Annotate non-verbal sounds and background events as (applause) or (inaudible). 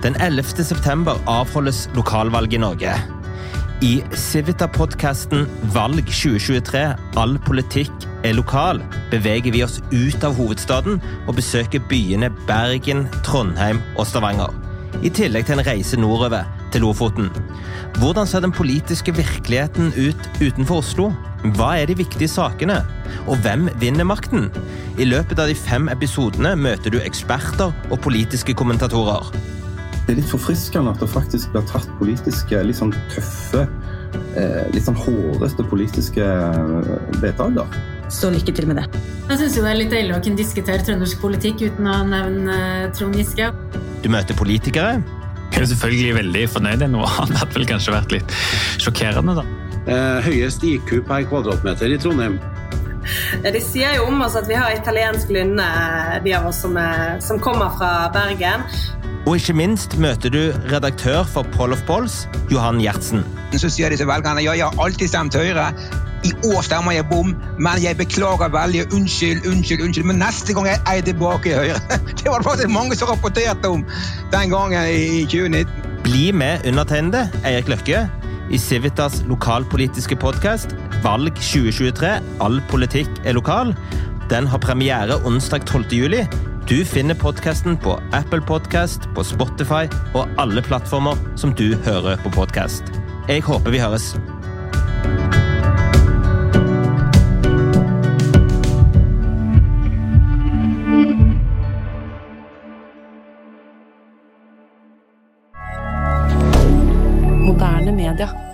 Den 11. september avholdes lokalvalg i Norge. I Civita-podkasten Valg 2023 all politikk er lokal beveger vi oss ut av hovedstaden og besøker byene Bergen, Trondheim og Stavanger. I tillegg til en reise nordover til Lofoten. Hvordan ser den politiske virkeligheten ut utenfor Oslo? Hva er de viktige sakene? Og hvem vinner makten? I løpet av de fem episodene møter du eksperter og politiske kommentatorer. Det er litt forfriskende at det faktisk blir tatt politiske, litt sånn tøffe, eh, litt sånn hårete politiske eh, vedtak. da. Så lykke til med det. Jeg syns det er litt deilig å kunne diskutere trøndersk politikk uten å nevne eh, Trond Giske. Du møter politikere. Jeg er selvfølgelig veldig fornøyd. Noe annet hadde vel kanskje vært litt sjokkerende, da. Eh, høyest IQ per kvadratmeter i Trondheim. (laughs) De sier jo om oss at vi har italiensk lynne, de av oss som, er, som kommer fra Bergen. Og ikke minst møter du redaktør for Poll of Polls, Johan Gjertsen. Så sier disse velgerne ja, jeg har alltid stemt Høyre. I år stemmer jeg bom, men jeg beklager veldig. Unnskyld, unnskyld, unnskyld. Men neste gang er jeg tilbake i Høyre. (laughs) Det var det faktisk mange som rapporterte om den gangen i 2019. Bli med undertegnede, Eirik Løkke, i Civitas lokalpolitiske podkast Valg 2023 all politikk er lokal. Den har premiere onsdag 12. juli. Du finner podkasten på Apple Podcast, på Spotify og alle plattformer som du hører på podkast. Jeg håper vi høres. moderne media.